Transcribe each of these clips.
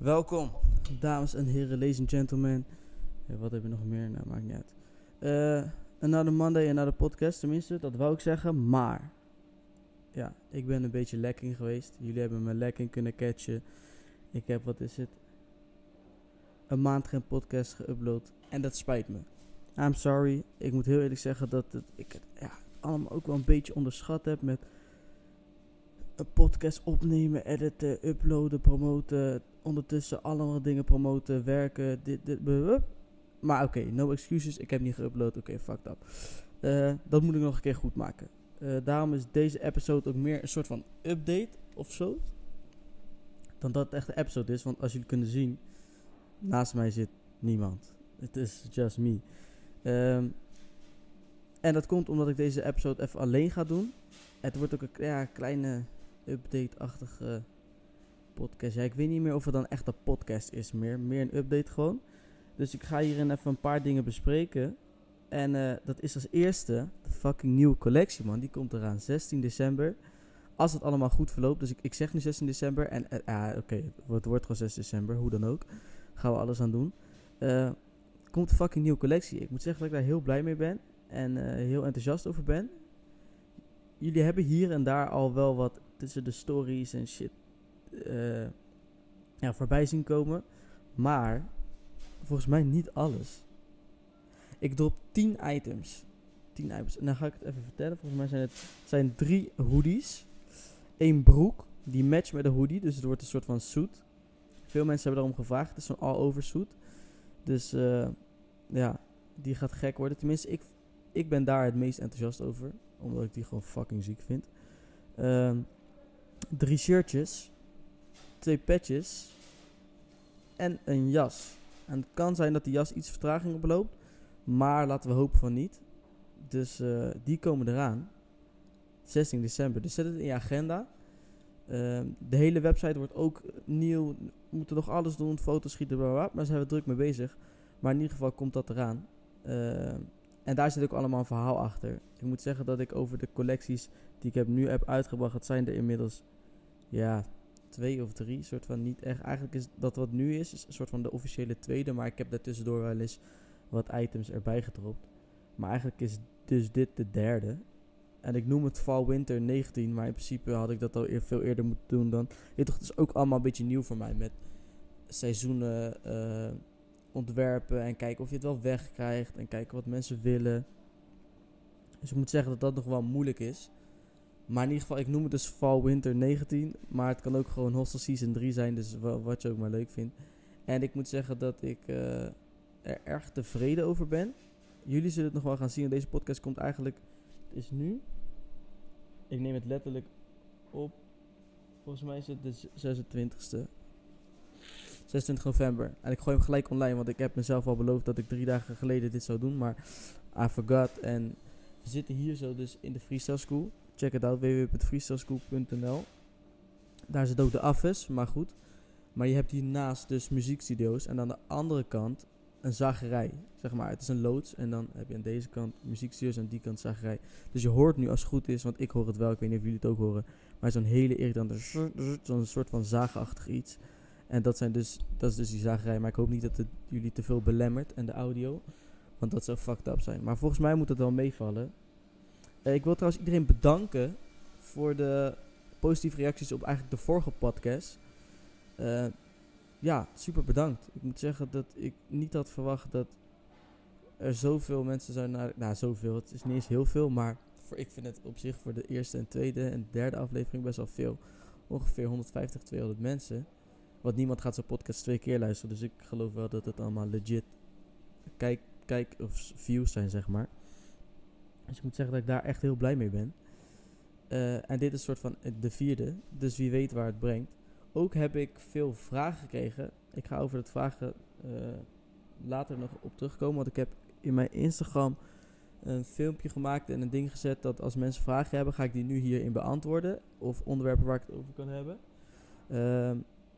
Welkom, dames en heren, ladies and gentlemen. Ja, wat heb je nog meer? Nou, maakt niet uit. Uh, another Monday, another podcast, tenminste, dat wou ik zeggen. Maar, ja, ik ben een beetje lekking geweest. Jullie hebben me lekking kunnen catchen. Ik heb, wat is het? Een maand geen podcast geüpload. En dat spijt me. I'm sorry. Ik moet heel eerlijk zeggen dat ik het ja, allemaal ook wel een beetje onderschat heb met een podcast opnemen, editen, uploaden, promoten. Ondertussen allemaal dingen promoten, werken, dit, dit. Maar oké, no excuses. Ik heb niet geüpload. Oké, fucked up. Uh, dat moet ik nog een keer goed maken. Uh, daarom is deze episode ook meer een soort van update of zo. Dan dat het echt een episode is. Want als jullie kunnen zien, naast mij zit niemand. Het is just me. Um, en dat komt omdat ik deze episode even alleen ga doen. Het wordt ook een ja, kleine update-achtige podcast. Ja, ik weet niet meer of het dan echt een podcast is meer. Meer een update gewoon. Dus ik ga hierin even een paar dingen bespreken. En uh, dat is als eerste de fucking nieuwe collectie, man. Die komt eraan 16 december. Als het allemaal goed verloopt. Dus ik, ik zeg nu 16 december. En uh, oké, het wordt gewoon 6 december. Hoe dan ook. Gaan we alles aan doen. komt een fucking nieuwe collectie. Ik moet zeggen dat ik daar heel blij mee ben. En heel enthousiast over ben. Jullie hebben hier en daar al wel wat tussen de stories en shit ja, voorbij zien komen. Maar volgens mij niet alles. Ik drop 10 items. 10 items. En dan ga ik het even vertellen. Volgens mij zijn het zijn drie hoodies. Eén broek. Die matcht met de hoodie. Dus het wordt een soort van suit. Veel mensen hebben daarom gevraagd. Het is zo'n all-over suit. Dus uh, ja, die gaat gek worden. Tenminste, ik, ik ben daar het meest enthousiast over. Omdat ik die gewoon fucking ziek vind. Uh, drie shirtjes. Twee patches. En een jas. En het kan zijn dat die jas iets vertraging oploopt. Maar laten we hopen van niet. Dus uh, die komen eraan. 16 december. Dus zet het in je agenda. Uh, de hele website wordt ook nieuw. We moeten nog alles doen. Foto's schieten, bla, bla, Maar zijn we druk mee bezig. Maar in ieder geval komt dat eraan. Uh, en daar zit ook allemaal een verhaal achter. Ik moet zeggen dat ik over de collecties die ik heb nu heb uitgebracht. Het zijn er inmiddels. Ja, twee of drie. soort van niet echt. Eigenlijk is dat wat nu is, een soort van de officiële tweede. Maar ik heb daartussendoor wel eens wat items erbij gedropt. Maar eigenlijk is dus dit de derde. En ik noem het Fall Winter 19. Maar in principe had ik dat al veel eerder moeten doen dan. Dit toch, is ook allemaal een beetje nieuw voor mij. Met seizoenen uh, ontwerpen. En kijken of je het wel wegkrijgt. En kijken wat mensen willen. Dus ik moet zeggen dat dat nog wel moeilijk is. Maar in ieder geval, ik noem het dus Fall Winter 19. Maar het kan ook gewoon Hostel Season 3 zijn. Dus wat je ook maar leuk vindt. En ik moet zeggen dat ik uh, er erg tevreden over ben. Jullie zullen het nog wel gaan zien. Deze podcast komt eigenlijk. Het is nu. Ik neem het letterlijk op. Volgens mij is het de 26e. 26 november. En ik gooi hem gelijk online. Want ik heb mezelf al beloofd dat ik drie dagen geleden dit zou doen. Maar I forgot. En we zitten hier zo dus in de Freestyle School. Check het out, www.freestyleschool.nl. Daar zit ook de afes, maar goed. Maar je hebt hiernaast dus muziekstudio's en aan de andere kant een zagerij. Zeg maar, het is een loods en dan heb je aan deze kant muziekstudio's en aan die kant zagerij. Dus je hoort nu als het goed is, want ik hoor het wel, ik weet niet of jullie het ook horen. Maar zo'n hele irritante, zo'n soort van zaagachtig iets. En dat, zijn dus, dat is dus die zagerij, maar ik hoop niet dat het jullie te veel belemmert en de audio. Want dat zou fucked up zijn. Maar volgens mij moet het wel meevallen. Uh, ik wil trouwens iedereen bedanken voor de positieve reacties op eigenlijk de vorige podcast. Uh, ja, super bedankt. Ik moet zeggen dat ik niet had verwacht dat er zoveel mensen zijn naar. Nou, zoveel. Het is niet eens heel veel, maar ik vind het op zich voor de eerste en tweede en derde aflevering best wel veel. Ongeveer 150, 200 mensen. Want niemand gaat zo'n podcast twee keer luisteren. Dus ik geloof wel dat het allemaal legit kijk, kijk of views zijn, zeg maar. Dus ik moet zeggen dat ik daar echt heel blij mee ben. Uh, en dit is een soort van de vierde. Dus wie weet waar het brengt. Ook heb ik veel vragen gekregen. Ik ga over het vragen uh, later nog op terugkomen. Want ik heb in mijn Instagram een filmpje gemaakt en een ding gezet dat als mensen vragen hebben, ga ik die nu hierin beantwoorden. Of onderwerpen waar ik het over kan hebben. Uh,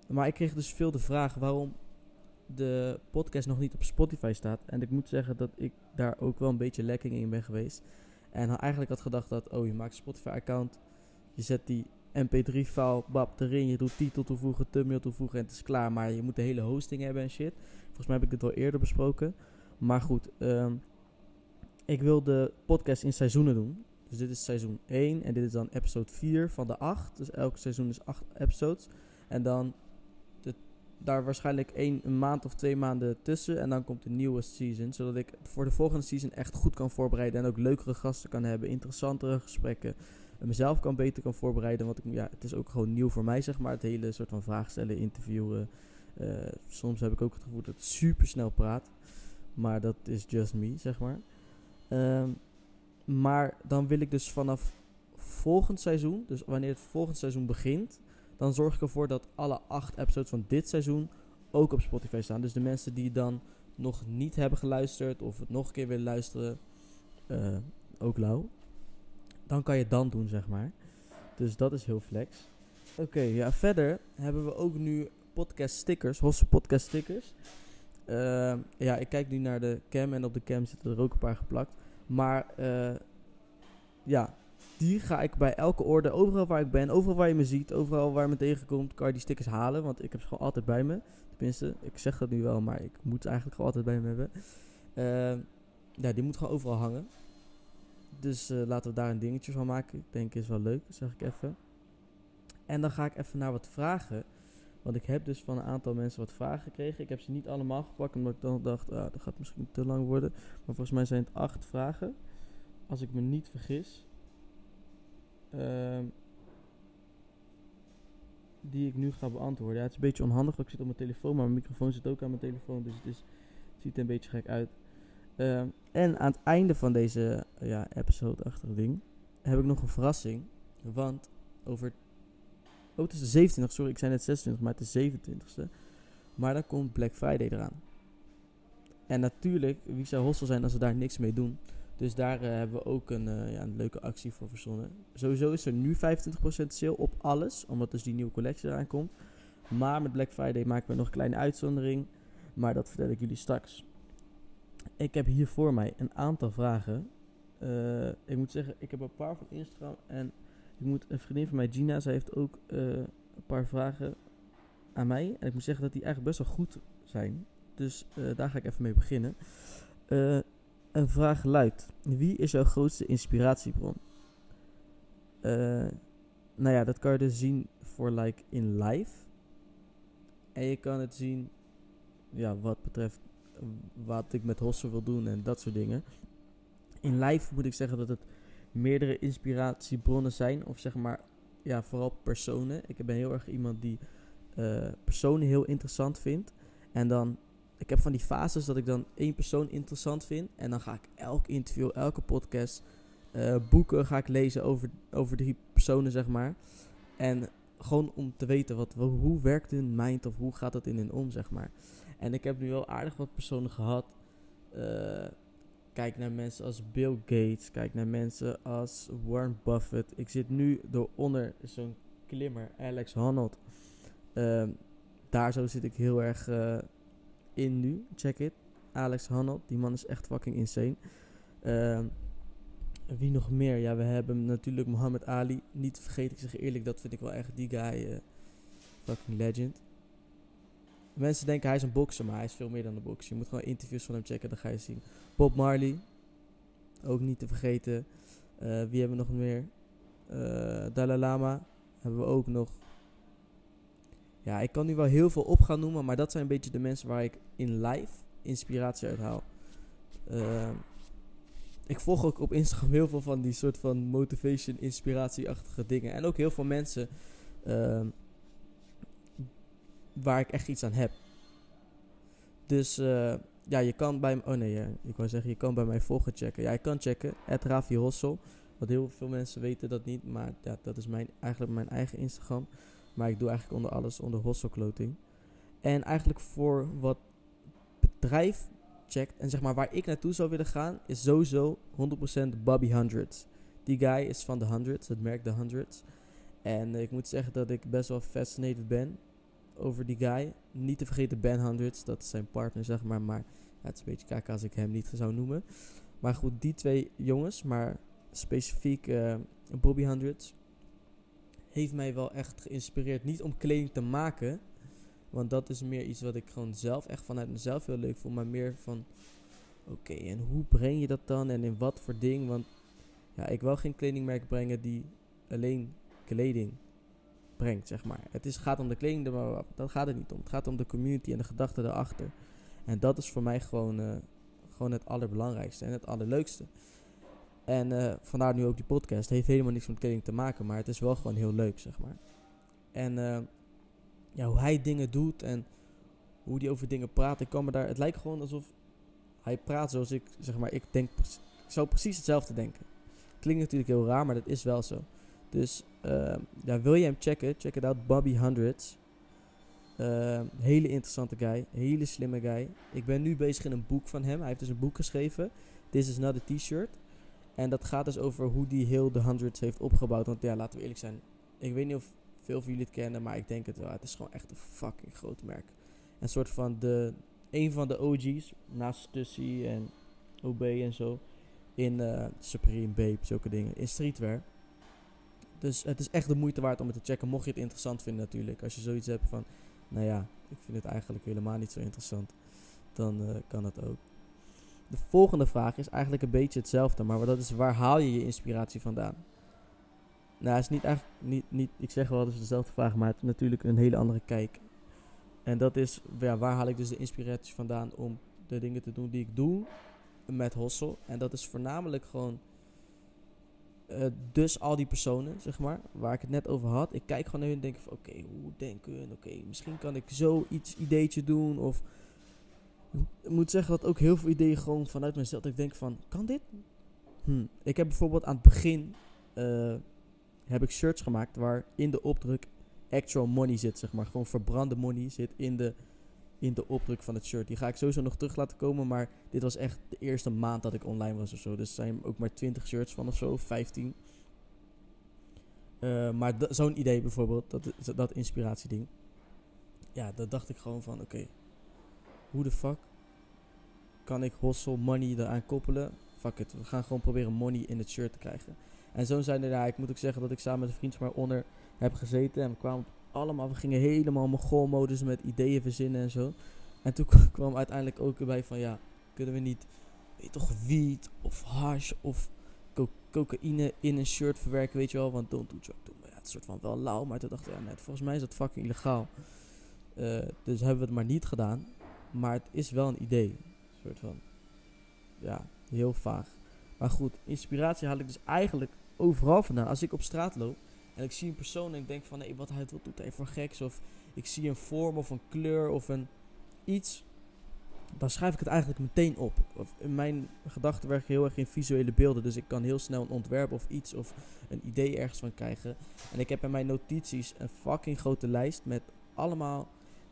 maar ik kreeg dus veel de vraag waarom de podcast nog niet op Spotify staat. En ik moet zeggen dat ik daar ook wel een beetje lekking in ben geweest. En eigenlijk had gedacht dat, oh, je maakt een Spotify-account. Je zet die mp3-file, bab, erin. Je doet titel toevoegen, thumbnail toevoegen en het is klaar. Maar je moet de hele hosting hebben en shit. Volgens mij heb ik het al eerder besproken. Maar goed, ehm, ik wil de podcast in seizoenen doen. Dus dit is seizoen 1 en dit is dan episode 4 van de 8. Dus elk seizoen is 8 episodes. En dan daar waarschijnlijk één, een maand of twee maanden tussen. En dan komt de nieuwe season. Zodat ik voor de volgende season echt goed kan voorbereiden. En ook leukere gasten kan hebben. Interessantere gesprekken. En mezelf kan beter kan voorbereiden. Want ik, ja, het is ook gewoon nieuw voor mij, zeg maar. Het hele soort van vraag stellen, interviewen. Uh, soms heb ik ook het gevoel dat ik super snel praat. Maar dat is just me, zeg maar. Um, maar dan wil ik dus vanaf volgend seizoen, dus wanneer het volgend seizoen begint, dan zorg ik ervoor dat alle acht episodes van dit seizoen ook op Spotify staan. Dus de mensen die dan nog niet hebben geluisterd of het nog een keer willen luisteren, uh, ook lauw. Dan kan je het dan doen, zeg maar. Dus dat is heel flex. Oké, ja, verder hebben we ook nu podcast stickers, Hosse podcast stickers. Uh, ja, ik kijk nu naar de cam en op de cam zitten er ook een paar geplakt. Maar uh, ja, die ga ik bij elke orde, overal waar ik ben, overal waar je me ziet, overal waar je me tegenkomt, kan je die stickers halen. Want ik heb ze gewoon altijd bij me. Tenminste, ik zeg dat nu wel, maar ik moet ze eigenlijk gewoon altijd bij me hebben. Uh, ja, die moet gewoon overal hangen. Dus uh, laten we daar een dingetje van maken. Ik denk is wel leuk, zeg ik even. En dan ga ik even naar wat vragen. Want ik heb dus van een aantal mensen wat vragen gekregen. Ik heb ze niet allemaal gepakt, omdat ik dan dacht, ah, dat gaat misschien te lang worden. Maar volgens mij zijn het acht vragen. Als ik me niet vergis. Uh, die ik nu ga beantwoorden. Ja, het is een beetje onhandig, ik zit op mijn telefoon, maar mijn microfoon zit ook aan mijn telefoon. Dus het, is, ziet er een beetje gek uit. Uh, en aan het einde van deze ja, episode-achtige ding heb ik nog een verrassing. Want over Oh, het is de 27, sorry, ik zei net 26, maar het is 27ste. Maar dan komt Black Friday eraan. En natuurlijk, wie zou hostel zijn als we daar niks mee doen? Dus daar uh, hebben we ook een, uh, ja, een leuke actie voor verzonnen. Sowieso is er nu 25% sale op alles, omdat dus die nieuwe collectie eraan komt. Maar met Black Friday maken we nog een kleine uitzondering. Maar dat vertel ik jullie straks. Ik heb hier voor mij een aantal vragen. Uh, ik moet zeggen, ik heb een paar van Instagram en ik moet een vriendin van mij, Gina, zij heeft ook een paar vragen aan mij. En ik moet zeggen dat die eigenlijk best wel goed zijn. Dus daar ga ik even mee beginnen. Een vraag luidt: Wie is jouw grootste inspiratiebron? nou ja, dat kan je dus zien voor like in live. En je kan het zien, ja, wat betreft wat ik met Hossen wil doen en dat soort dingen. In live moet ik zeggen dat het meerdere inspiratiebronnen zijn. Of zeg maar, ja, vooral personen. Ik ben heel erg iemand die uh, personen heel interessant vindt. En dan, ik heb van die fases dat ik dan één persoon interessant vind. En dan ga ik elk interview, elke podcast, uh, boeken ga ik lezen over, over die personen, zeg maar. En gewoon om te weten wat, hoe werkt hun mind of hoe gaat het in hun om, zeg maar. En ik heb nu wel aardig wat personen gehad. Uh, Kijk naar mensen als Bill Gates. Kijk naar mensen als Warren Buffett. Ik zit nu door onder zo'n klimmer, Alex Honnold. Um, daar zo zit ik heel erg uh, in nu. Check it. Alex Honnold. Die man is echt fucking insane. Um, wie nog meer? Ja, we hebben natuurlijk Muhammad Ali. Niet te vergeten, ik zeg eerlijk, dat vind ik wel echt die guy. Uh, fucking legend. Mensen denken hij is een bokser, maar hij is veel meer dan een bokser. Je moet gewoon interviews van hem checken, dan ga je zien. Bob Marley, ook niet te vergeten. Uh, wie hebben we nog meer? Uh, Dalai Lama hebben we ook nog. Ja, ik kan nu wel heel veel op gaan noemen, maar dat zijn een beetje de mensen waar ik in live inspiratie uit haal. Uh, ik volg ook op Instagram heel veel van die soort van motivation, inspiratieachtige dingen. En ook heel veel mensen waar ik echt iets aan heb. Dus uh, ja, je kan bij. Oh nee, ik wou zeggen, je kan bij mij volgen checken. Ja, je kan checken. Het Ravi Hossel. Want heel veel mensen weten dat niet. Maar ja, dat is mijn, eigenlijk mijn eigen Instagram. Maar ik doe eigenlijk onder alles onder Hossel Clothing. En eigenlijk voor wat bedrijf checkt. En zeg maar waar ik naartoe zou willen gaan. Is sowieso 100% Bobby Hundreds. Die guy is van de Hundreds. Het merk de Hundreds. En ik moet zeggen dat ik best wel fascinated ben over die guy. Niet te vergeten Ben Hundreds, dat is zijn partner zeg maar. Maar het is een beetje kak als ik hem niet zou noemen. Maar goed, die twee jongens, maar specifiek uh, Bobby Hundreds. Heeft mij wel echt geïnspireerd. Niet om kleding te maken, want dat is meer iets wat ik gewoon zelf echt vanuit mezelf heel leuk vond. Maar meer van, oké, en hoe breng je dat dan en in wat voor ding? Want ja, ik wil geen kledingmerk brengen die alleen kleding brengt, zeg maar. Het is, gaat om de kleding, maar dat gaat het niet om. Het gaat om de community en de gedachten daarachter. En dat is voor mij gewoon, uh, gewoon het allerbelangrijkste en het allerleukste. En uh, vandaar nu ook die podcast. Het heeft helemaal niks met kleding te maken, maar het is wel gewoon heel leuk, zeg maar. En uh, ja, hoe hij dingen doet en hoe hij over dingen praat. Ik kan daar, het lijkt gewoon alsof hij praat zoals ik, zeg maar, ik denk, ik zou precies hetzelfde denken. Klinkt natuurlijk heel raar, maar dat is wel zo. Dus uh, ja, wil je hem checken, check it out, Bobby Hundreds. Uh, hele interessante guy, hele slimme guy. Ik ben nu bezig in een boek van hem. Hij heeft dus een boek geschreven. This is not a t-shirt. En dat gaat dus over hoe die heel de hundreds heeft opgebouwd. Want ja, laten we eerlijk zijn. Ik weet niet of veel van jullie het kennen, maar ik denk het wel. Het is gewoon echt een fucking groot merk. Een soort van de, een van de OG's, naast Stussy en OB en zo. In uh, Supreme, Babe, zulke dingen. In streetwear. Dus het is echt de moeite waard om het te checken. Mocht je het interessant vinden natuurlijk. Als je zoiets hebt van, nou ja, ik vind het eigenlijk helemaal niet zo interessant. Dan uh, kan het ook. De volgende vraag is eigenlijk een beetje hetzelfde, maar dat is waar haal je je inspiratie vandaan? Nou, is niet eigenlijk niet, niet ik zeg wel, het is dezelfde vraag, maar het is natuurlijk een hele andere kijk. En dat is, ja, waar haal ik dus de inspiratie vandaan om de dingen te doen die ik doe met Hossel? En dat is voornamelijk gewoon, uh, dus al die personen, zeg maar, waar ik het net over had. Ik kijk gewoon naar hun en denk oké, hoe denken hun? Oké, misschien kan ik zoiets ideetje doen of ik moet zeggen dat ook heel veel ideeën gewoon vanuit mezelf. Dat ik denk van, kan dit? Hm. Ik heb bijvoorbeeld aan het begin uh, heb ik shirts gemaakt waar in de opdruk actual money zit, zeg maar. Gewoon verbrande money zit in de, in de opdruk van het shirt. Die ga ik sowieso nog terug laten komen, maar dit was echt de eerste maand dat ik online was of zo. Dus er zijn ook maar 20 shirts van of zo, 15. Uh, maar zo'n idee bijvoorbeeld, dat, dat inspiratieding. Ja, dat dacht ik gewoon van, oké, hoe de fuck kan ik hustle money eraan koppelen? Fuck it, we gaan gewoon proberen money in het shirt te krijgen. En zo zijn er, ja, ik moet ook zeggen dat ik samen met een vriend maar onder heb gezeten. En we kwamen allemaal, we gingen helemaal mogol-modus met ideeën verzinnen en zo. En toen kwam uiteindelijk ook erbij van, ja, kunnen we niet, weet toch, wiet of hash of co cocaïne in een shirt verwerken, weet je wel. Want don't do drug, do ja, het soort van wel lauw, maar toen dacht ik, ja, net, volgens mij is dat fucking illegaal. Uh, dus hebben we het maar niet gedaan. Maar het is wel een idee. Een soort van. Ja, heel vaag. Maar goed, inspiratie haal ik dus eigenlijk overal vandaan. Als ik op straat loop en ik zie een persoon en ik denk van nee, wat, hij, doet hij voor geks? Of ik zie een vorm of een kleur of een iets. Dan schrijf ik het eigenlijk meteen op. Of in mijn gedachten werken heel erg in visuele beelden. Dus ik kan heel snel een ontwerp of iets of een idee ergens van krijgen. En ik heb in mijn notities een fucking grote lijst met allemaal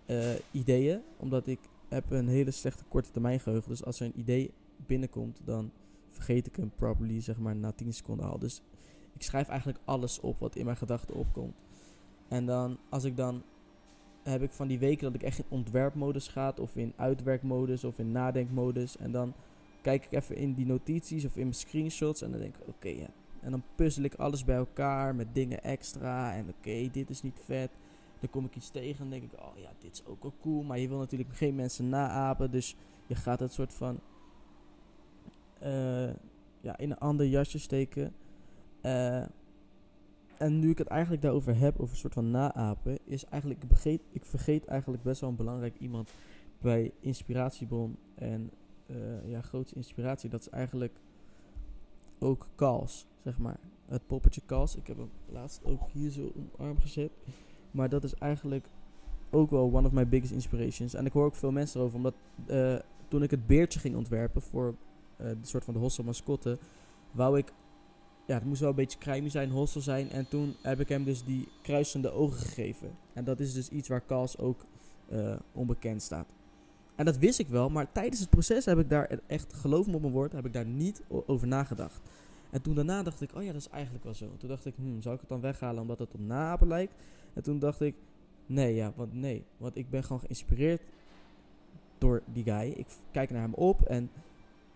uh, ideeën. Omdat ik heb een hele slechte korte termijn geheugen. Dus als er een idee binnenkomt, dan vergeet ik hem properly, zeg maar, na 10 seconden al. Dus ik schrijf eigenlijk alles op wat in mijn gedachten opkomt. En dan, als ik dan, heb ik van die weken dat ik echt in ontwerpmodus ga, of in uitwerkmodus, of in nadenkmodus. En dan kijk ik even in die notities of in mijn screenshots en dan denk ik, oké, ja. En dan puzzel ik alles bij elkaar met dingen extra. En oké, dit is niet vet. Dan kom ik iets tegen en denk ik, oh ja, dit is ook wel cool. Maar je wil natuurlijk geen mensen naapen. Dus je gaat het soort van uh, ja, in een ander jasje steken. Uh, en nu ik het eigenlijk daarover heb, over een soort van naapen, is eigenlijk, ik, vergeet, ik vergeet eigenlijk best wel een belangrijk iemand bij Inspiratiebron en uh, ja, grootste inspiratie. Dat is eigenlijk ook Kals, zeg maar. Het poppetje Kals. Ik heb hem laatst ook hier zo omarm gezet. Maar dat is eigenlijk ook wel one of my biggest inspirations. En ik hoor ook veel mensen erover, omdat uh, toen ik het beertje ging ontwerpen voor uh, de soort van de hostel mascotte, wou ik, ja, het moest wel een beetje crimey zijn, hostel zijn. En toen heb ik hem dus die kruisende ogen gegeven. En dat is dus iets waar Kals ook uh, onbekend staat. En dat wist ik wel, maar tijdens het proces heb ik daar echt, geloof me op mijn woord, heb ik daar niet over nagedacht. En toen daarna dacht ik, oh ja, dat is eigenlijk wel zo. Toen dacht ik, hmm, zou ik het dan weghalen omdat het op naapen lijkt? En toen dacht ik, nee, ja, want nee. Want ik ben gewoon geïnspireerd door die guy. Ik kijk naar hem op en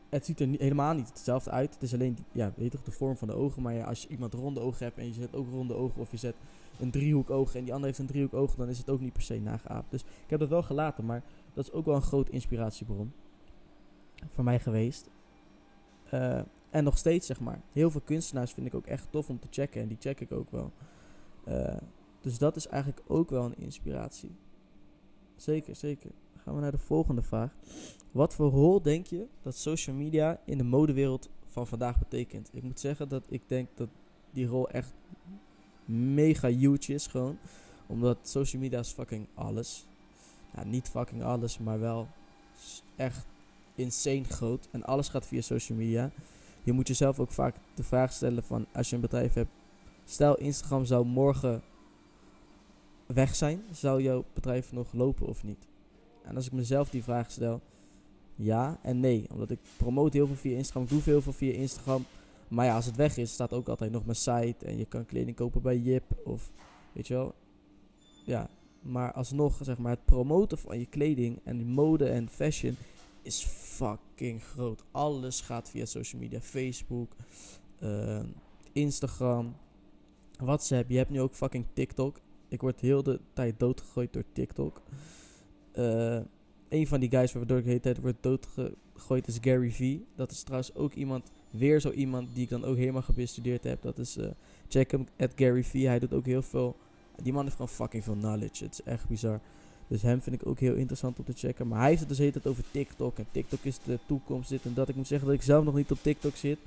het ziet er helemaal niet hetzelfde uit. Het is alleen, ja, weet je toch, de vorm van de ogen. Maar ja, als je iemand ronde ogen hebt en je zet ook ronde ogen, of je zet een driehoek oog en die ander heeft een driehoek oog, dan is het ook niet per se nageaapt. Dus ik heb dat wel gelaten, maar dat is ook wel een groot inspiratiebron voor mij geweest. Eh, en nog steeds, zeg maar. Heel veel kunstenaars vind ik ook echt tof om te checken. En die check ik ook wel. Eh, dus dat is eigenlijk ook wel een inspiratie. Zeker, zeker. Gaan we naar de volgende vraag. Wat voor rol denk je dat social media in de modewereld van vandaag betekent? Ik moet zeggen dat ik denk dat die rol echt mega huge is gewoon. Omdat social media is fucking alles. Niet fucking alles, maar wel echt insane groot. En alles gaat via social media. Je moet jezelf ook vaak de vraag stellen van als je een bedrijf hebt. Stel Instagram zou morgen weg zijn. Zou jouw bedrijf nog lopen of niet? En als ik mezelf die vraag stel. Ja en nee. Omdat ik promote heel veel via Instagram. Ik doe veel via Instagram. Maar ja, als het weg is, staat ook altijd nog mijn site. En je kan kleding kopen bij Jip. Of weet je wel. Ja. Maar alsnog, zeg maar, het promoten van je kleding en mode en fashion is fucking groot. Alles gaat via social media. Facebook, eh, Instagram, WhatsApp. Je hebt nu ook fucking TikTok. Ik word heel de tijd doodgegooid door TikTok. Eh, een van die guys waardoor ik de hele tijd word doodgegooid is Gary V. Dat is trouwens ook iemand, weer zo iemand die ik dan ook helemaal gebestudeerd heb. Dat is, eh check hem, at Gary V. Hij doet ook heel veel, die man heeft gewoon fucking veel knowledge. Het is echt bizar. Dus hem vind ik ook heel interessant om te checken. Maar hij heeft het dus hele tijd over TikTok. En TikTok is de toekomst, dit en dat. Ik moet zeggen dat ik zelf nog niet op TikTok zit.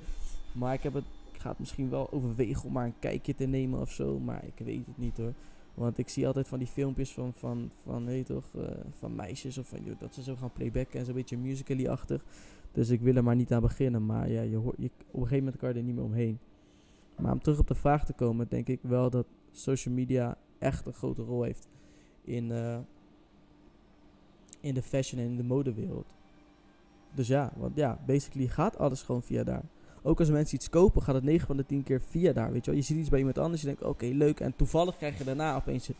Maar ik, heb het, ik ga het misschien wel overwegen om maar een kijkje te nemen of zo. Maar ik weet het niet hoor. Want ik zie altijd van die filmpjes van, van, van, weet toch, eh, van meisjes of van, joh, dat ze zo gaan playbacken en zo'n beetje musically-achtig. Dus ik wil er maar niet aan beginnen. Maar ja, je hoort, je, op een gegeven moment kan je er niet meer omheen. Maar om terug op de vraag te komen, denk ik wel dat social media echt een grote rol heeft in, eh, in de fashion en in de modewereld. Dus ja, want ja, basically gaat alles gewoon via daar. Ook als mensen iets kopen, gaat het 9 van de 10 keer via daar. Weet je, wel? je ziet iets bij iemand anders, je denkt, oké, leuk. En toevallig krijg je daarna opeens,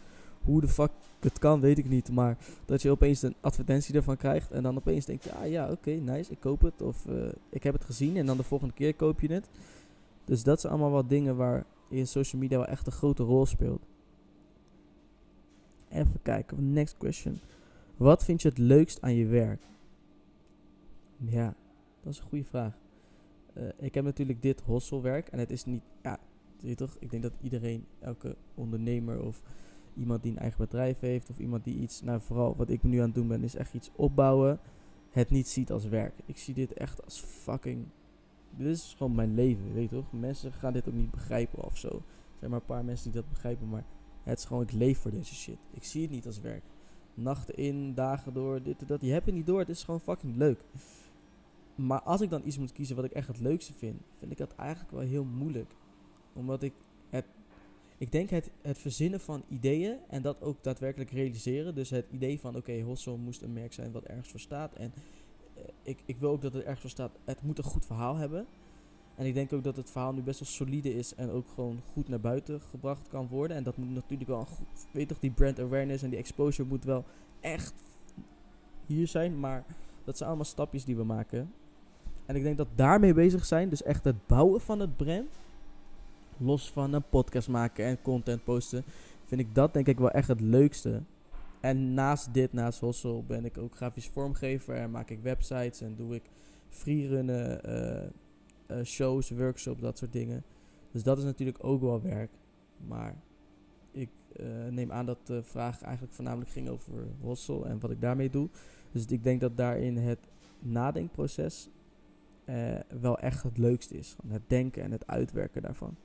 hoe de fuck het kan, weet ik niet. Maar dat je opeens een advertentie ervan krijgt. En dan opeens denk je, ah ja, oké, nice, ik koop het. Of eh, ik heb het gezien en dan de volgende keer koop je het. Dus dat zijn allemaal wat dingen waar in social media wel echt een grote rol speelt. Even kijken, next question. Wat vind je het leukst aan je werk? Ja, dat is een goede vraag. Eh, ik heb natuurlijk dit hostelwerk en het is niet, ja, je toch? Ik denk dat iedereen, elke ondernemer of iemand die een eigen bedrijf heeft of iemand die iets, nou vooral wat ik nu aan het doen ben, is echt iets opbouwen, het niet ziet als werk. Ik zie dit echt als fucking, dit is gewoon mijn leven, weet je toch? Mensen gaan dit ook niet begrijpen of zo. Er zijn maar een paar mensen die dat begrijpen, maar het is gewoon, ik leef voor deze shit. Ik zie het niet als werk. Nachten in, dagen door, dit en dat. Je hebt het niet door, het is gewoon fucking leuk. Maar als ik dan iets moet kiezen wat ik echt het leukste vind, vind ik dat eigenlijk wel heel moeilijk. Omdat ik het. Ik denk het, het verzinnen van ideeën en dat ook daadwerkelijk realiseren. Dus het idee van: oké, Hossel moest een merk zijn wat ergens voor staat. En eh, ik, ik wil ook dat het ergens voor staat. Het moet een goed verhaal hebben. En ik denk ook dat het verhaal nu best wel solide is en ook gewoon goed naar buiten gebracht kan worden. En dat moet natuurlijk wel goed. Weet toch, die brand awareness en die exposure moet wel echt hier zijn. Maar dat zijn allemaal stapjes die we maken. En ik denk dat daarmee bezig zijn, dus echt het bouwen van het brand, los van een podcast maken en content posten, vind ik dat denk ik wel echt het leukste. En naast dit, naast Hossel, ben ik ook grafisch vormgever en maak ik websites en doe ik freerunnen, eh eh, shows, workshops, dat soort dingen. Dus dat is natuurlijk ook wel werk. Maar ik eh, neem aan dat de vraag eigenlijk voornamelijk ging over Hossel en wat ik daarmee doe. Dus ik denk dat daarin het nadenkproces eh, wel echt het leukste is. Het denken en het uitwerken daarvan.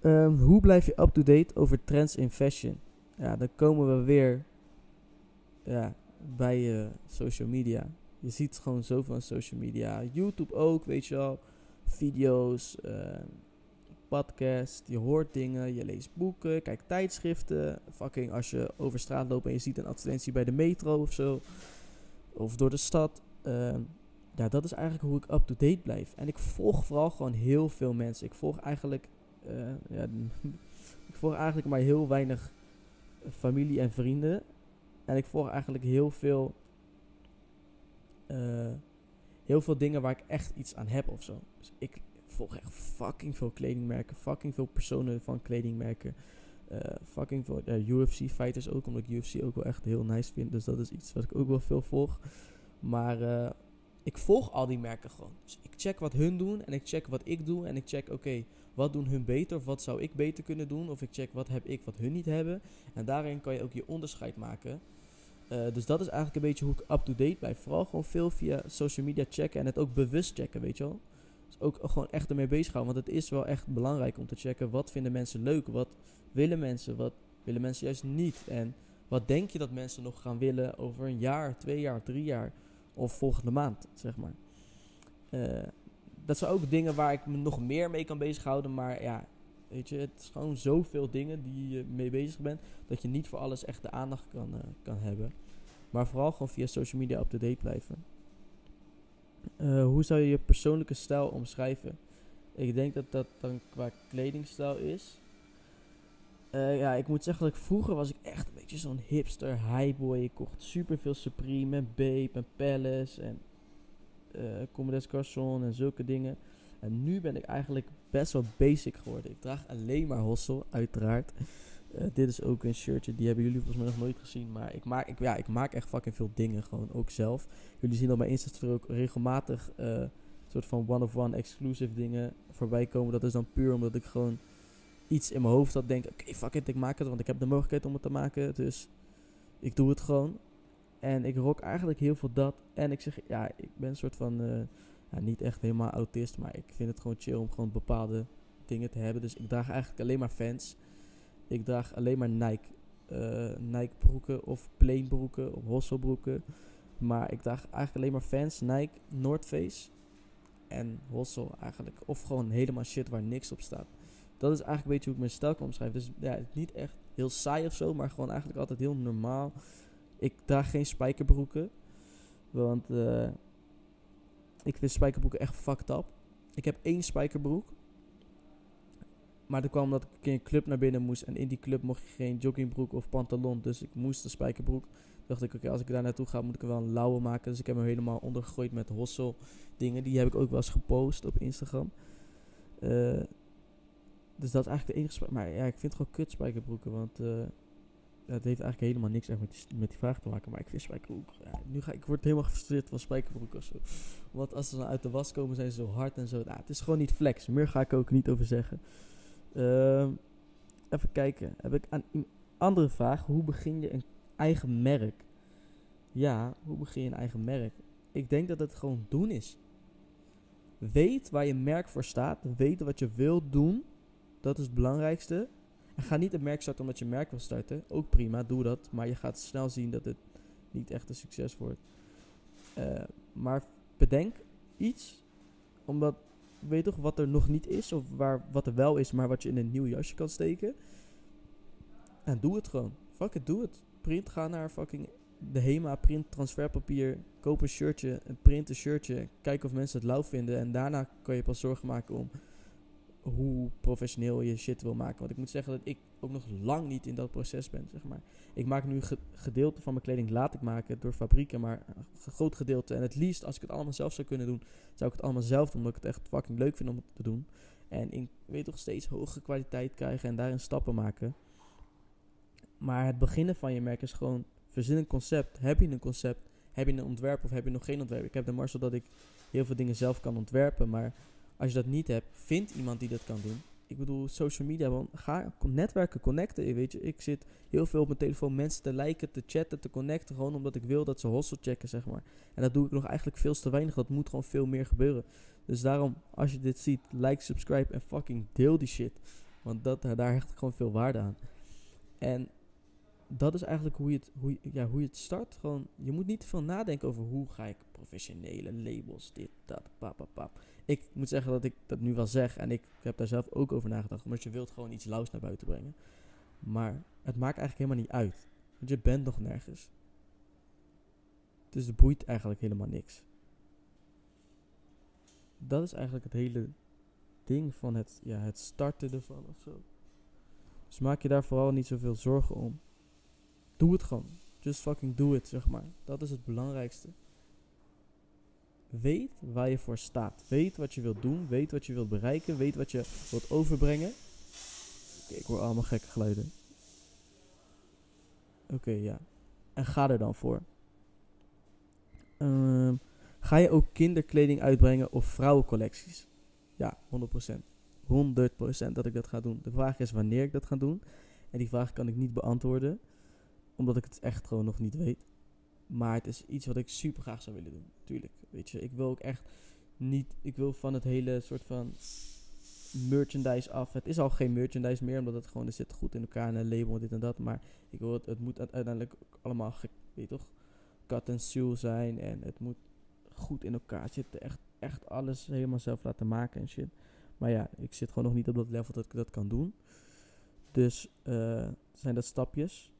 Ehm, hoe blijf je up-to-date over trends in fashion? Ja, dan komen we weer ja, bij eh, social media. Je ziet gewoon zoveel aan social media. YouTube ook, weet je wel. Video's, eh, podcast. Je hoort dingen, je leest boeken, kijkt tijdschriften. Fucking als je over straat loopt en je ziet een advertentie bij de metro of zo. Of door de stad. Ehm, ja, dat is eigenlijk hoe ik up-to-date blijf. En ik volg vooral gewoon heel veel mensen. Ik volg eigenlijk, eh, ja, ik volg eigenlijk maar heel weinig familie en vrienden. En ik volg eigenlijk heel veel, eh, heel veel dingen waar ik echt iets aan heb of zo. Dus ik volg echt fucking veel kledingmerken, fucking veel personen van kledingmerken. Uh, fucking veel uh, UFC fighters ook, omdat ik UFC ook wel echt heel nice vind. Dus dat is iets wat ik ook wel veel volg. Maar ik volg al die merken gewoon. Dus ik check wat hun doen en ik check wat ik doe. En ik check, oké, wat doen hun beter of wat zou ik beter kunnen doen? Of ik check wat heb ik wat hun niet hebben. En daarin kan je ook je onderscheid maken. Uh, dus dat is eigenlijk een beetje hoe ik up-to-date blijf. Vooral gewoon veel via social media checken en het ook bewust checken, weet je wel. Dus ook gewoon echt ermee bezig houden. Want het is wel echt belangrijk om te checken wat vinden mensen leuk. Wat willen mensen, wat willen mensen juist niet. En wat denk je dat mensen nog gaan willen over een jaar, twee jaar, drie jaar of volgende maand, zeg maar. Uh, dat zijn ook dingen waar ik me nog meer mee kan bezighouden. Maar ja, weet je, het is gewoon zoveel dingen die je mee bezig bent. Dat je niet voor alles echt de aandacht kan, uh, kan hebben. Maar vooral gewoon via social media up-to-date blijven. Uh, hoe zou je je persoonlijke stijl omschrijven? Ik denk dat dat dan qua kledingstijl is. Uh, ja, ik moet zeggen dat ik vroeger was ik echt een beetje zo'n hipster highboy. Ik kocht super veel Supreme en Bape en Palace en uh, Comme des Garçons en zulke dingen. En nu ben ik eigenlijk best wel basic geworden. Ik draag alleen maar hossel, uiteraard. Uh, dit is ook een shirtje, die hebben jullie volgens mij nog nooit gezien. Maar ik maak, ik, ja, ik maak echt fucking veel dingen gewoon, ook zelf. Jullie zien op mijn Insta ook regelmatig uh, soort van one-of-one exclusive dingen voorbij komen. Dat is dan puur omdat ik gewoon iets in mijn hoofd had. Denk, oké, okay, fuck it, ik maak het, want ik heb de mogelijkheid om het te maken. Dus ik doe het gewoon. En ik rock eigenlijk heel veel dat. En ik zeg, ja, ik ben een soort van, uh, niet echt helemaal autist, maar ik vind het gewoon chill om gewoon bepaalde dingen te hebben. Dus ik draag eigenlijk alleen maar fans. Ik draag alleen maar Nike. Uh, Nike broeken of plain broeken of hossel broeken. Maar ik draag eigenlijk alleen maar fans, Nike, North Face en hossel eigenlijk. Of gewoon helemaal shit waar niks op staat. Dat is eigenlijk een beetje hoe ik mijn stijl kan omschrijven. Dus ja, niet echt heel saai of zo, maar gewoon eigenlijk altijd heel normaal. Ik draag geen spijkerbroeken. Want uh, ik vind spijkerbroeken echt fucked up. Ik heb één spijkerbroek. Maar dat kwam omdat ik in een club naar binnen moest. En in die club mocht je geen joggingbroek of pantalon. Dus ik moest een spijkerbroek. dacht ik, oké, als ik daar naartoe ga, moet ik er wel een lauwe maken. Dus ik heb hem helemaal ondergegooid met hossel dingen. Die heb ik ook wel eens gepost op Instagram. Uh, dus dat is eigenlijk de enige Maar ja, ik vind gewoon kut spijkerbroeken. Want uh, het heeft eigenlijk helemaal niks echt met die, met die vraag te maken. Maar ik vind spijkerbroek. Nu ga ik word helemaal gefrustreerd van spijkerbroeken of zo. Want als ze dan uit de was komen, zijn ze zo hard en zo. Nou, het is gewoon niet flex. Meer ga ik ook niet over zeggen. Uh, even kijken. Heb ik aan een andere vraag. Hoe begin je een eigen merk? Ja, hoe begin je een eigen merk? Ik denk dat het gewoon doen is. Weet waar je merk voor staat. Weet wat je wilt doen. Dat is het belangrijkste. Ga niet een merk starten omdat je een merk wil starten. Ook prima, doe dat. Maar je gaat snel zien dat het niet echt een succes wordt. Uh, maar bedenk iets. Omdat, weet toch wat er nog niet is. Of waar, wat er wel is, maar wat je in een nieuw jasje kan steken. En doe het gewoon. Fuck it, doe het. Print, ga naar fucking de HEMA, print transferpapier. Koop een shirtje, print een shirtje. Kijk of mensen het lauw vinden. En daarna kan je pas zorgen maken om hoe professioneel je shit wil maken. Want ik moet zeggen dat ik ook nog lang niet in dat proces ben, zeg maar. Ik maak nu ge gedeelte van mijn kleding, laat ik maken door fabrieken, maar een groot gedeelte. En het liefst, als ik het allemaal zelf zou kunnen doen, zou ik het allemaal zelf doen, omdat ik het echt fucking leuk vind om het te doen. En in, weet toch, steeds hogere kwaliteit krijgen en daarin stappen maken. Maar het beginnen van je merk is gewoon, verzin een concept. Heb je een concept? Heb je een ontwerp of heb je nog geen ontwerp? Ik heb de Marcel dat ik heel veel dingen zelf kan ontwerpen, maar als je dat niet hebt, vind iemand die dat kan doen. Ik bedoel, social media, want ga netwerken, connecten. Weet je, ik zit heel veel op mijn telefoon mensen te liken, te chatten, te connecten. Gewoon omdat ik wil dat ze hostel checken, zeg maar. En dat doe ik nog eigenlijk veel te weinig. Dat moet gewoon veel meer gebeuren. Dus daarom, als je dit ziet, like, subscribe en fucking deel die shit. Want dat, daar hecht ik gewoon veel waarde aan. En dat is eigenlijk hoe je, het, hoe, ja, hoe je het start. Gewoon, je moet niet te veel nadenken over hoe ga ik professionele labels, dit, dat, pap, pap, pap. Ik moet zeggen dat ik dat nu wel zeg en ik heb daar zelf ook over nagedacht. Omdat je wilt gewoon iets lauws naar buiten brengen. Maar het maakt eigenlijk helemaal niet uit. Want je bent nog nergens. Dus het boeit eigenlijk helemaal niks. Dat is eigenlijk het hele ding van het, ja, het starten ervan of zo. Dus maak je daar vooral niet zoveel zorgen om. Doe het gewoon. Just fucking do it, zeg maar. Dat is het belangrijkste. Weet waar je voor staat. Weet wat je wilt doen. Weet wat je wilt bereiken. Weet wat je wilt overbrengen. Oké, ik hoor allemaal gekke geluiden. Oké, ja. En ga er dan voor. Ehm, ga je ook kinderkleding uitbrengen of vrouwencollecties? Ja, 100%. 100% dat ik dat ga doen. De vraag is wanneer ik dat ga doen. En die vraag kan ik niet beantwoorden. Omdat ik het echt gewoon nog niet weet. Maar het is iets wat ik super graag zou willen doen. Tuurlijk. Weet je, ik wil ook echt niet. Ik wil van het hele soort van merchandise af. Het is al geen merchandise meer, omdat het gewoon er zit goed in elkaar en een label en dit en dat. Maar ik wil het, het moet uiteindelijk allemaal, weet toch, cut en sew zijn en het moet goed in elkaar zitten. Echt, echt alles helemaal zelf laten maken en shit. Maar ja, ik zit gewoon nog niet op dat level dat ik dat kan doen. Dus uh, zijn dat stapjes.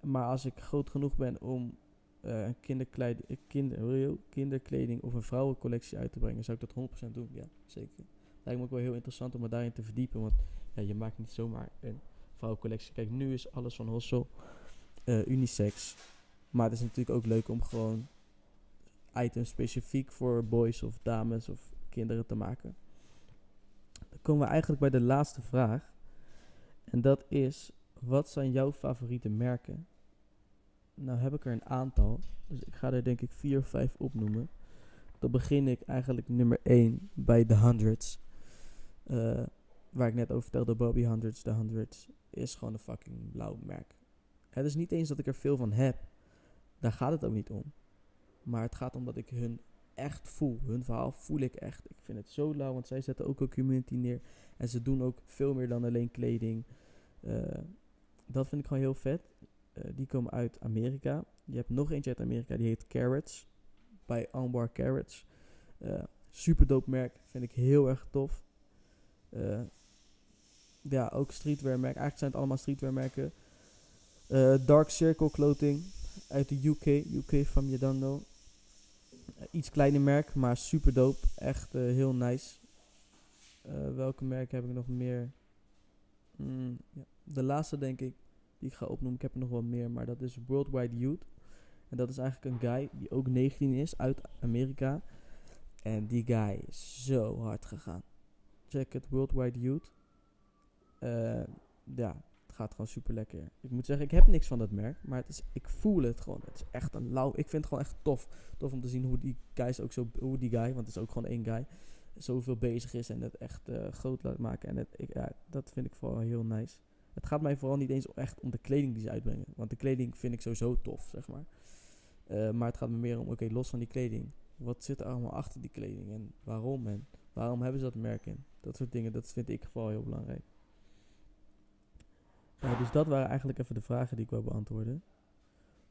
Maar als ik groot genoeg ben om uh, kinderkleding, kinder, kinderkleding of een vrouwencollectie uit te brengen, zou ik dat 100% doen. Ja, zeker. Lijkt me ook wel heel interessant om me daarin te verdiepen. Want ja, je maakt niet zomaar een vrouwencollectie. Kijk, nu is alles van Hossel uh, unisex. Maar het is natuurlijk ook leuk om gewoon items specifiek voor boys of dames of kinderen te maken. Dan komen we eigenlijk bij de laatste vraag. En dat is: wat zijn jouw favoriete merken? Nou heb ik er een aantal. Dus ik ga er denk ik vier of vijf opnoemen. Dan begin ik eigenlijk nummer 1 bij de Hundreds. Uh, waar ik net over vertelde, Bobby Hundreds. De Hundreds is gewoon een fucking blauw merk. Het is niet eens dat ik er veel van heb. Daar gaat het ook niet om. Maar het gaat om dat ik hun echt voel. Hun verhaal voel ik echt. Ik vind het zo lauw, want zij zetten ook een community neer. En ze doen ook veel meer dan alleen kleding. Uh, dat vind ik gewoon heel vet. Uh, die komen uit Amerika. Je hebt nog eentje uit Amerika, die heet Carrots. Bij Ambar Carrots. Uh, super dope merk. Vind ik heel erg tof. ja, ook streetwear merk. Eigenlijk zijn het allemaal streetwear merken. Dark Circle Clothing uit de UK. UK van Yadando. iets kleiner merk, maar super dope. Echt heel nice. welke merken heb ik nog meer? Mm, ja. De laatste denk ik, die ik ga opnoemen, ik heb er nog wel meer, maar dat is Worldwide Youth. En dat is eigenlijk een guy die ook 19 is, uit Amerika. En die guy is zo hard gegaan. Check het, Worldwide Youth. Uh, ja, het gaat gewoon super lekker. Ik moet zeggen, ik heb niks van dat merk, maar het is, ik voel het gewoon. Het is echt een lauw. Ik vind het gewoon echt tof. Tof om te zien hoe die guys ook zo, hoe die guy, want het is ook gewoon één guy, zoveel bezig is en het echt uh, groot laat maken. En ik, ja, dat vind ik vooral heel nice. Het gaat mij vooral niet eens echt om de kleding die ze uitbrengen. Want de kleding vind ik sowieso tof, zeg maar. Uh, maar het gaat me meer om, oké, los van die kleding. Wat zit er allemaal achter die kleding? En waarom? En waarom hebben ze dat merk in? Dat soort dingen, dat vind ik vooral heel belangrijk. Uh, dus dat waren eigenlijk even de vragen die ik wou beantwoorden.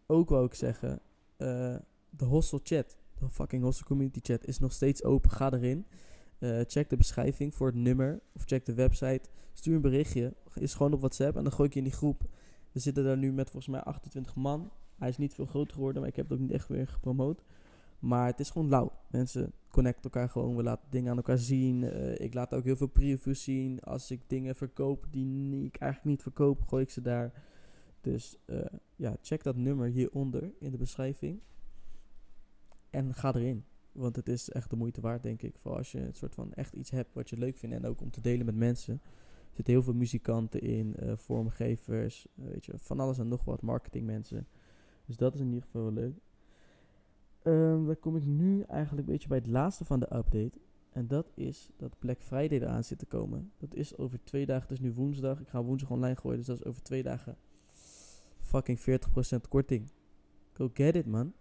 Ook wou ik zeggen, uh, de hostel chat, de fucking hostel community chat, is nog steeds open. Ga erin. Uh, check de beschrijving voor het nummer of check de website. Stuur een berichtje. Is gewoon op WhatsApp en dan gooi ik je in die groep. We zitten daar nu met volgens mij 28 man. Hij is niet veel groter geworden, maar ik heb het ook niet echt weer gepromoot. Maar het is gewoon lauw. Mensen connecten elkaar gewoon. We laten dingen aan elkaar zien. Uh, ik laat ook heel veel previews zien. Als ik dingen verkoop die ik eigenlijk niet verkoop, gooi ik ze daar. Dus uh, ja, check dat nummer hieronder in de beschrijving. En ga erin. Want het is echt de moeite waard, denk ik. Voor als je een soort van echt iets hebt wat je leuk vindt. En ook om te delen met mensen. Er zitten heel veel muzikanten in, uh, vormgevers, uh, weet je, van alles en nog wat, marketingmensen. Dus dat is in ieder geval leuk. Um, dan kom ik nu eigenlijk een beetje bij het laatste van de update. En dat is dat Black Friday eraan zit te komen. Dat is over twee dagen, het is nu woensdag. Ik ga woensdag online gooien, dus dat is over twee dagen. Fucking 40% korting. Go get it, man.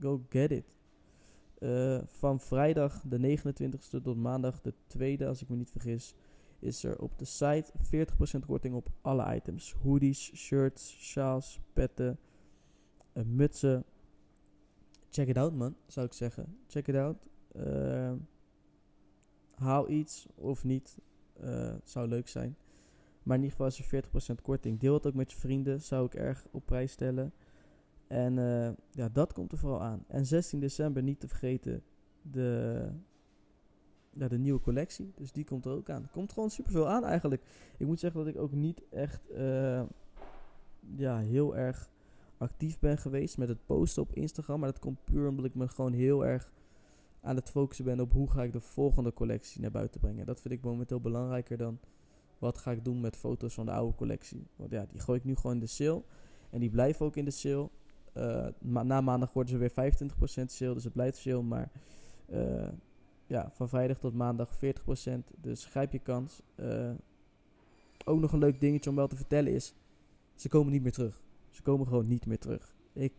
Go get it. Uh, van vrijdag de 29ste tot maandag de 2e, als ik me niet vergis, is er op de site 40% korting op alle items. Hoodies, shirts, sjaals, petten, uh, mutsen. Check it out, man, zou ik zeggen. Check it out. Uh, haal iets of niet. zou leuk zijn. Maar in ieder geval is er 40% korting. Deel het ook met je vrienden. Zou ik erg op prijs stellen. En uh, ja, dat komt er vooral aan. En 16 december niet te vergeten de, ja, de nieuwe collectie. Dus die komt er ook aan. Komt gewoon superveel aan eigenlijk. Ik moet zeggen dat ik ook niet echt uh, ja, heel erg actief ben geweest met het posten op Instagram. Maar dat komt puur omdat ik me gewoon heel erg aan het focussen ben op hoe ga ik de volgende collectie naar buiten brengen. Dat vind ik momenteel belangrijker dan wat ga ik doen met foto's van de oude collectie. Want ja, die gooi ik nu gewoon in de sale. En die blijven ook in de sale. Uh, na maandag worden ze weer 25% sale, dus het blijft sale. Maar uh, ja, van vrijdag tot maandag 40%. Dus grijp je kans. Uh, ook nog een leuk dingetje om wel te vertellen is: ze komen niet meer terug. Ze komen gewoon niet meer terug. Ik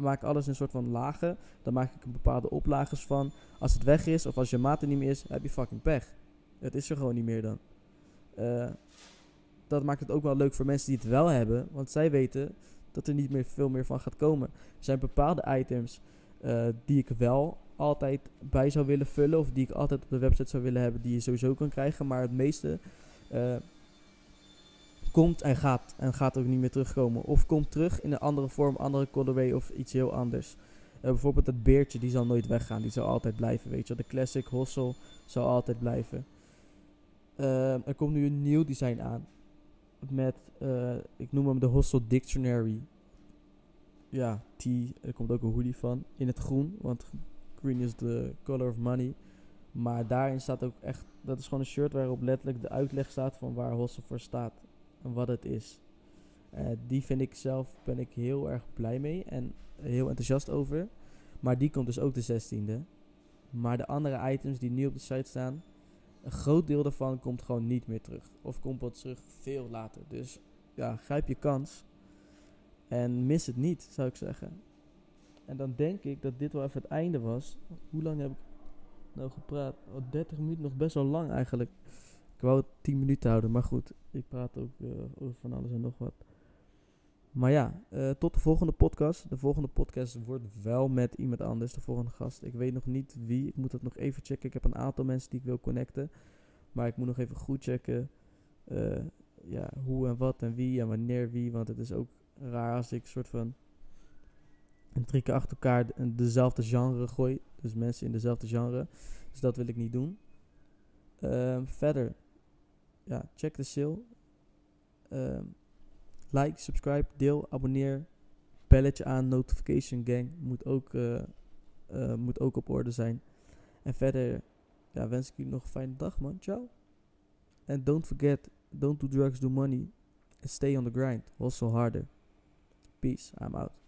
maak alles in een soort van lagen. Dan maak ik een bepaalde oplages van. Als het weg is of als je maat er niet meer is, heb je fucking pech. Het is er gewoon niet meer dan. Dat maakt het ook wel leuk voor mensen die het wel hebben. Want zij weten dat er niet meer veel meer van gaat komen. Er zijn bepaalde items uh, die ik wel altijd bij zou willen vullen. Of die ik altijd op de website zou willen hebben. Die je sowieso kan krijgen. Maar het meeste uh, komt en gaat. En gaat ook niet meer terugkomen. Of komt terug in een andere vorm, andere colorway of iets heel anders. Uh, bijvoorbeeld dat beertje, die zal nooit weggaan. Die zal altijd blijven, weet je De classic hossel zal altijd blijven. Uh, er komt nu een nieuw design aan. Met, uh, ik noem hem de Hostel Dictionary. Ja, T. Er komt ook een hoodie van. In het groen, want green is the color of money. Maar daarin staat ook echt, dat is gewoon een shirt waarop letterlijk de uitleg staat van waar Hostel voor staat en wat het is. Uh, die vind ik zelf, ben ik heel erg blij mee en heel enthousiast over. Maar die komt dus ook de 16e. Maar de andere items die nu op de site staan, een groot deel daarvan komt gewoon niet meer terug. Of komt wat terug veel later. Dus ja, grijp je kans. En mis het niet, zou ik zeggen. En dan denk ik dat dit wel even het einde was. Hoe lang heb ik nou gepraat? Oh, 30 minuten, nog best wel lang eigenlijk. Ik wou het 10 minuten houden, maar goed. Ik praat ook uh, over van alles en nog wat. Maar ja, uh, tot de volgende podcast. De volgende podcast wordt wel met iemand anders, de volgende gast. Ik weet nog niet wie. Ik moet het nog even checken. Ik heb een aantal mensen die ik wil connecten. Maar ik moet nog even goed checken. Uh, ja, hoe en wat en wie en wanneer wie. Want het is ook raar als ik soort van een trikken achter elkaar dezelfde genre gooi. Dus mensen in dezelfde genre. Dus dat wil ik niet doen. Uh, verder, ja, check de sale. Uh, like, subscribe, deel, abonneer. Belletje aan, notification gang moet ook, uh, uh, moet ook op orde zijn. En verder ja, wens ik jullie nog een fijne dag, man. Ciao. And don't forget, don't do drugs, do money. And stay on the grind. Also harder. Peace. I'm out.